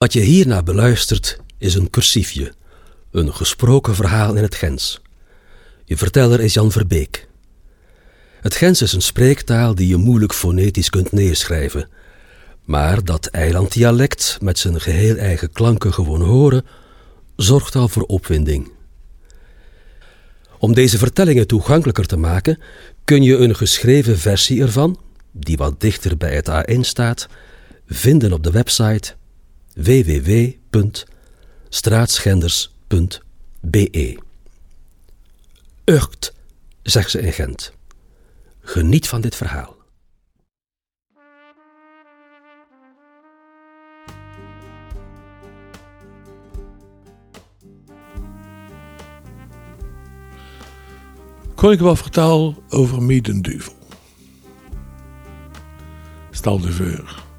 Wat je hierna beluistert is een cursiefje, een gesproken verhaal in het Gens. Je verteller is Jan Verbeek. Het Gens is een spreektaal die je moeilijk fonetisch kunt neerschrijven, maar dat eilanddialect met zijn geheel eigen klanken gewoon horen, zorgt al voor opwinding. Om deze vertellingen toegankelijker te maken, kun je een geschreven versie ervan, die wat dichter bij het A1 staat, vinden op de website www.straatschenders.be. Urgt, zegt ze in Gent. Geniet van dit verhaal. Kon ik wel vertellen over Miedenduvel. Stel de voor.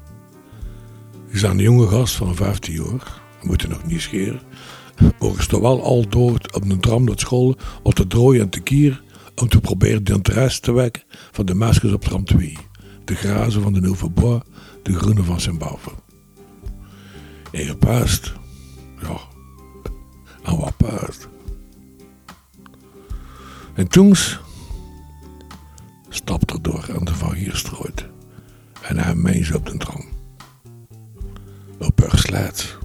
Je is een jonge gast van 15 jaar. We moeten nog niet scheren. Maar is wel al door op een tram naar school op te drooien en te kier om te proberen de interesse te wekken van de meisjes op tram 2. De grazen van de Nieuwe de groene van Zimbabwe. En gepast, ja, en wat past. En toen stapte er door aan de Van Gierstrooit en hij meens op de tram. Op haar slaat.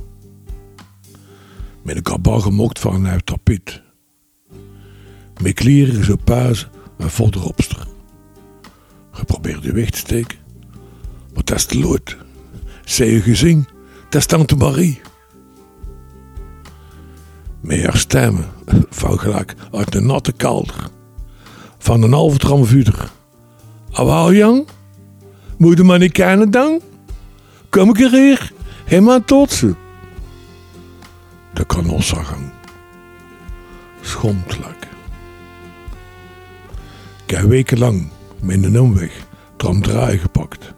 Een kabal gemokt van een tapijt. Met kleren zo paas en vol opster. Geprobeerd je weg te steken. Maar dat is te lood. Zij je gezien, dat is tante Marie. Met haar stemmen van gelijk uit de natte kalder. Van een halve tram vuur. Awauw, Jan? Moet je maar niet kennen dan? Kom ik er hier? Helemaal tot ze. De kanossagang. Schomtelijk. Ik heb wekenlang een omweg tram draai gepakt.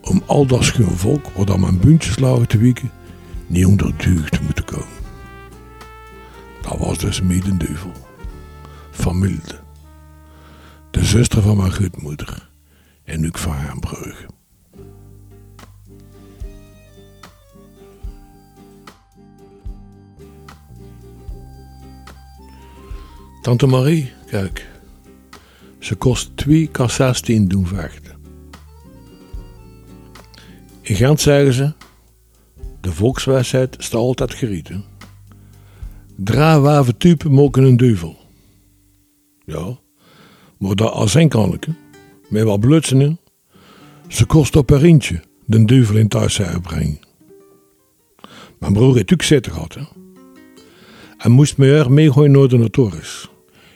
Om al dat schoon volk wat aan mijn buntjes lagen te wieken, niet onder duur te moeten komen. Dat was dus Miedenduvel. Van Milde. De zuster van mijn grootmoeder. En Luc van Haanbrugge. Tante Marie, kijk. Ze kost twee kassastien doen vechten. In Gent zeggen ze... De volkswijsheid staat altijd gerieten. Draaiwaven type mogen een duivel. Ja, maar dat als een met wat blutsen in. Ze kost op een rintje de duivel in thuis brengen. Mijn broer heeft ook zitten gehad, hè. En moest me er meegooien naar de notaris.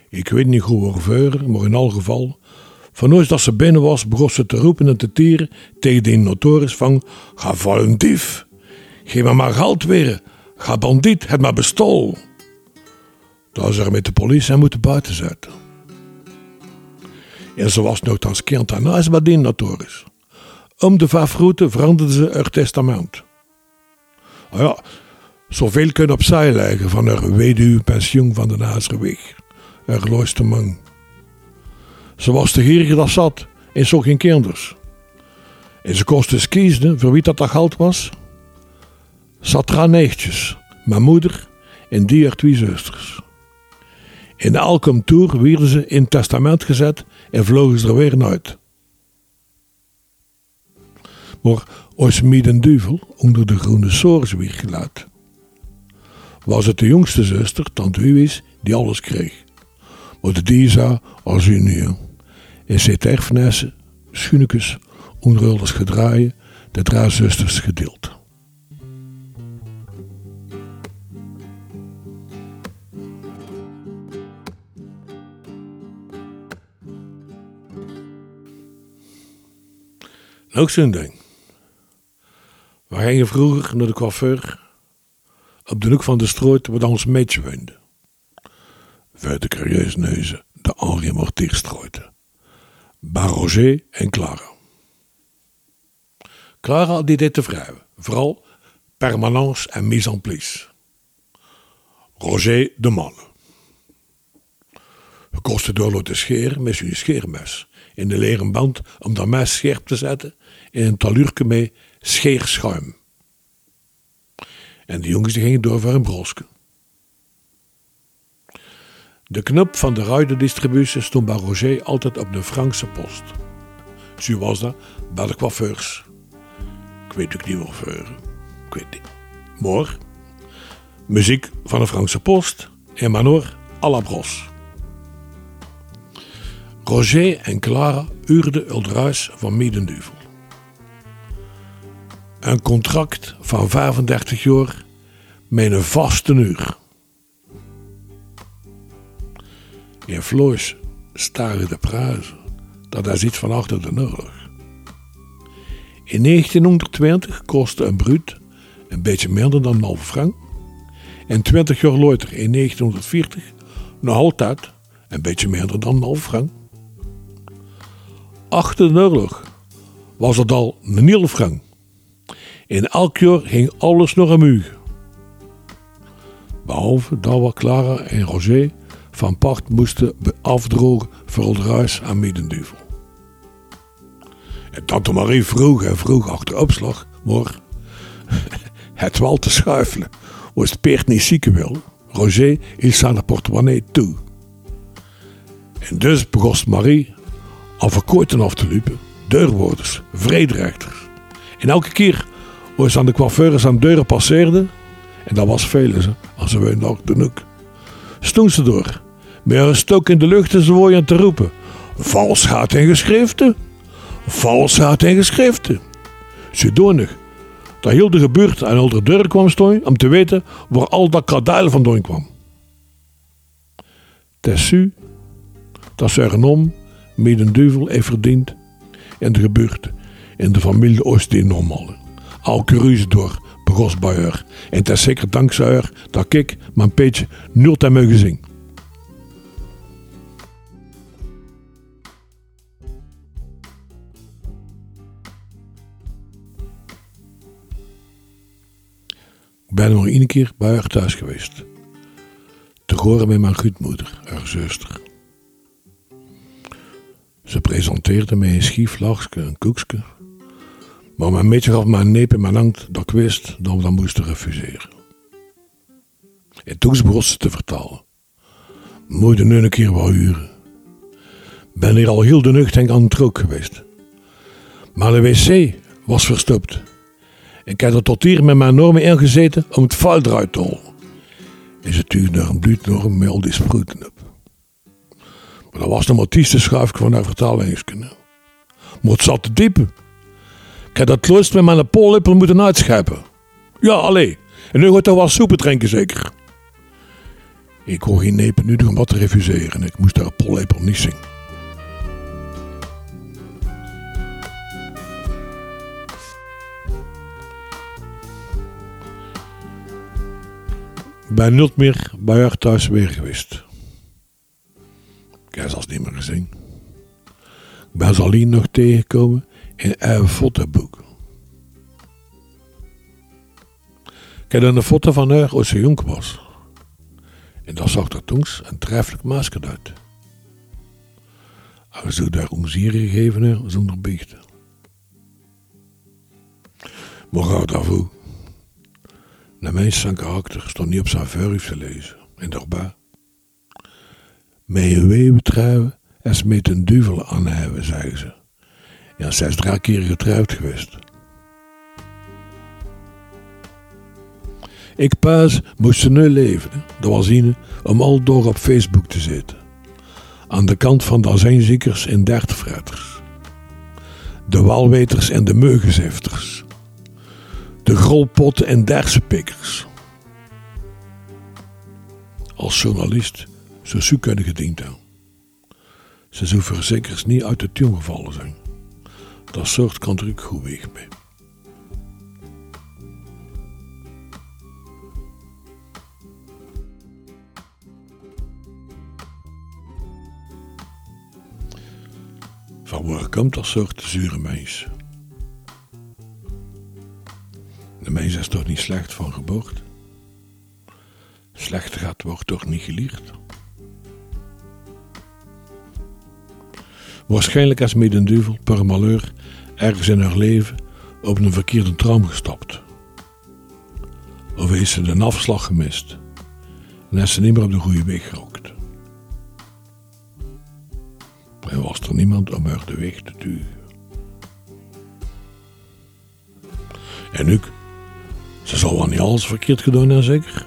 Ik weet niet hoe ongeveer, maar in al geval. Van ooit dat ze binnen was, begon ze te roepen en te tieren tegen de notaris van... Ga vallen dief, geef me maar geld weer, ga bandiet, het maar bestol. Dat ze met de politie en moeten buiten zetten. En ze was nogthans kind aan huis bij die notaris. Om de vijf veranderde ze haar testament. Oh ja, zoveel kunnen opzij leggen van haar weduwpensioen van de Nazerweg. Haar looiste man. Ze was de gierige dat zat en zo geen kinders. En ze kost eens kiezen voor wie dat dat geld was. Er aan neefjes, mijn moeder en die haar twee zusters. In Alcom Tour werden ze in het testament gezet en vlogen ze er weer uit. Maar als duivel onder de groene soors weer geluid, was het de jongste zuster, tante Huwis, die alles kreeg. Maar de Disa als junior. En zit erfenissen, schoenekes, onruldes gedraaien, de drie gedeeld. Ook zo'n ding. We gingen vroeger naar de coiffeur op de hoek van de stroot waar ons meetje woonde. Voor de curieus neuzen de Henri Mortierstrooite. Roger en Clara. Clara die dit te vooral permanence en mise en place. Roger de mannen. We kosten door te scheren met zijn scheermes in de leren band om dat mes scherp te zetten in een taluurke met scheerschuim. En de jongens gingen door voor een broske. De knop van de ruidendistributie stond bij Roger altijd op de Frankse post. Zo was dat bij de coiffeurs. Ik weet ook niet waarvoor. Ik weet niet. Maar, muziek van de Frankse post en Manor à la bros. Roger en Clara huurden het huis van Miedenduvel. Een contract van 35 jaar met een vaste uur. In Floors staren de prijzen. Dat is iets van achter de oorlog. In 1920 kostte een bruut een beetje minder dan een halve frank. En 20 jaar later, in 1940, nog altijd een beetje minder dan een halve frank. Achter de oorlog was het al een hele frank. In elk jaar ging alles nog een muur. Behalve dat we Clara en Roger van part moesten afdrogen voor het huis aan Middenduvel. En tante Marie vroeg en vroeg achter opslag, het wel te schuifelen. Was het peert niet zieken wil, Roger is aan de portemonnee toe. En dus begon Marie al verkooiten af te lopen, deurwoorders, vrederechters. En elke keer als ze aan de coiffeurs aan de deuren passeerden, en dat was veel, als ze. Weer nog de noek, stond ze door, met een stok in de lucht en ze woorden te roepen: Valsheid en geschriften, valsheid en geschriften. Zodanig dat heel de gebeurt aan de deur kwam staan om te weten waar al dat van vandaan kwam. Tessu, dat ze erom met een duivel heeft verdiend en de gebeurt in de familie Oostin normaal. Al ruzie door begos bij haar. En het is zeker dankzij haar dat ik mijn beetje nul te mogen zien. Ik ben nog één keer bij haar thuis geweest. Te horen met mijn goedmoeder, haar zuster. Ze presenteerde mij een schief lachske, een koekske. Maar mijn meetje gaf me een neep in mijn hand dat ik wist dat we dat moesten refuseren. En toen begon ze te vertalen. Moet nu een keer wel huren. Ben hier al heel de nacht aan het rook geweest. Maar de wc was verstopt. Ik heb er tot hier met mijn normen ingezeten om het vuil eruit te halen. En ze tuurde nog een bloed nog een mail die sproeten op. Maar dat was nog maar tieste schuifje van haar vertalingskunde. Maar het zat te diepen. Ik heb dat kloost met mijn pollepel moeten uitscheppen. Ja, alleen. En nu gaat toch wel soepen drinken, zeker? Ik kon geen nepen nu om wat te refuseren. Ik moest daar pollepel niet. Ik ben nooit meer bij haar thuis weer geweest. Ik heb ze als niet meer gezien. Ik ben ze alleen nog tegengekomen in een fotoboek. Ik heb een foto van haar als ze jong was. En dat zag er toen een treffelijk masker uit. Als ze daar omzieren gegeven zonder biechten. Maar gauw daarvoor. De mensen zijn karakter stond niet op zijn verf te lezen. En daarbij. Met je wee betrouwen en met een duivel hebben, zeggen ze. Ja, zij is drie keer getrouwd geweest. Ik pas moest ze nu leven. Dat was zien om al door op Facebook te zitten. Aan de kant van de azijnziekers en dertfretters. De walweters en de meugenzifters. De grolpotten en dersenpikkers. Als journalist zou ze kunnen gediend hebben. Ze zou verzekers niet uit de tuin gevallen zijn. Dat soort kan er ook goed weg mee. Van waar komt dat soort zure mens? De mens is toch niet slecht van geboorte? Slecht gaat wordt toch niet geleerd? Waarschijnlijk is Medenduvel per malheur ergens in haar leven op een verkeerde tram gestapt. Of heeft ze de afslag gemist en is ze niet meer op de goede weg gerokt. En was er niemand om haar de weg te duwen. En nu, ze zal wel niet alles verkeerd gedaan hebben, zeker?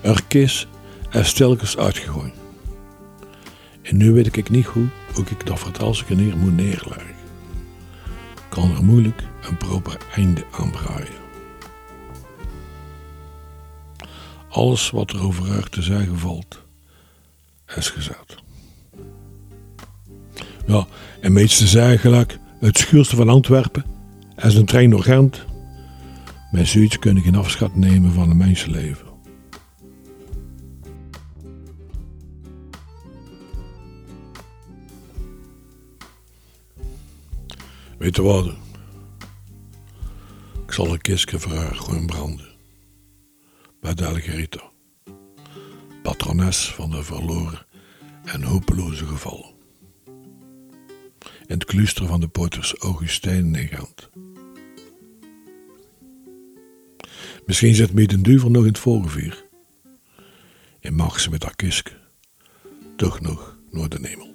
Er kist is stelkens uitgegooid. En nu weet ik niet hoe ook ik dat vertelsje neer moet neerleggen. Kan er moeilijk een proper einde aan braaien. Alles wat er over haar te zeggen valt, is gezet. Ja, en meeste zeggen gelijk, het schuurste van Antwerpen, is een trein door Gent. Met zoiets kun je geen afscheid nemen van een mensenleven. Weet je? Ik zal een kistje voor haar branden. Bij de Algerita. Patrones van de verloren en hopeloze gevallen. In het klooster van de poters Augustijn in Gent. Misschien zit me de duivel nog in het voorgevier. En mag ze met haar kistje toch nog naar de hemel.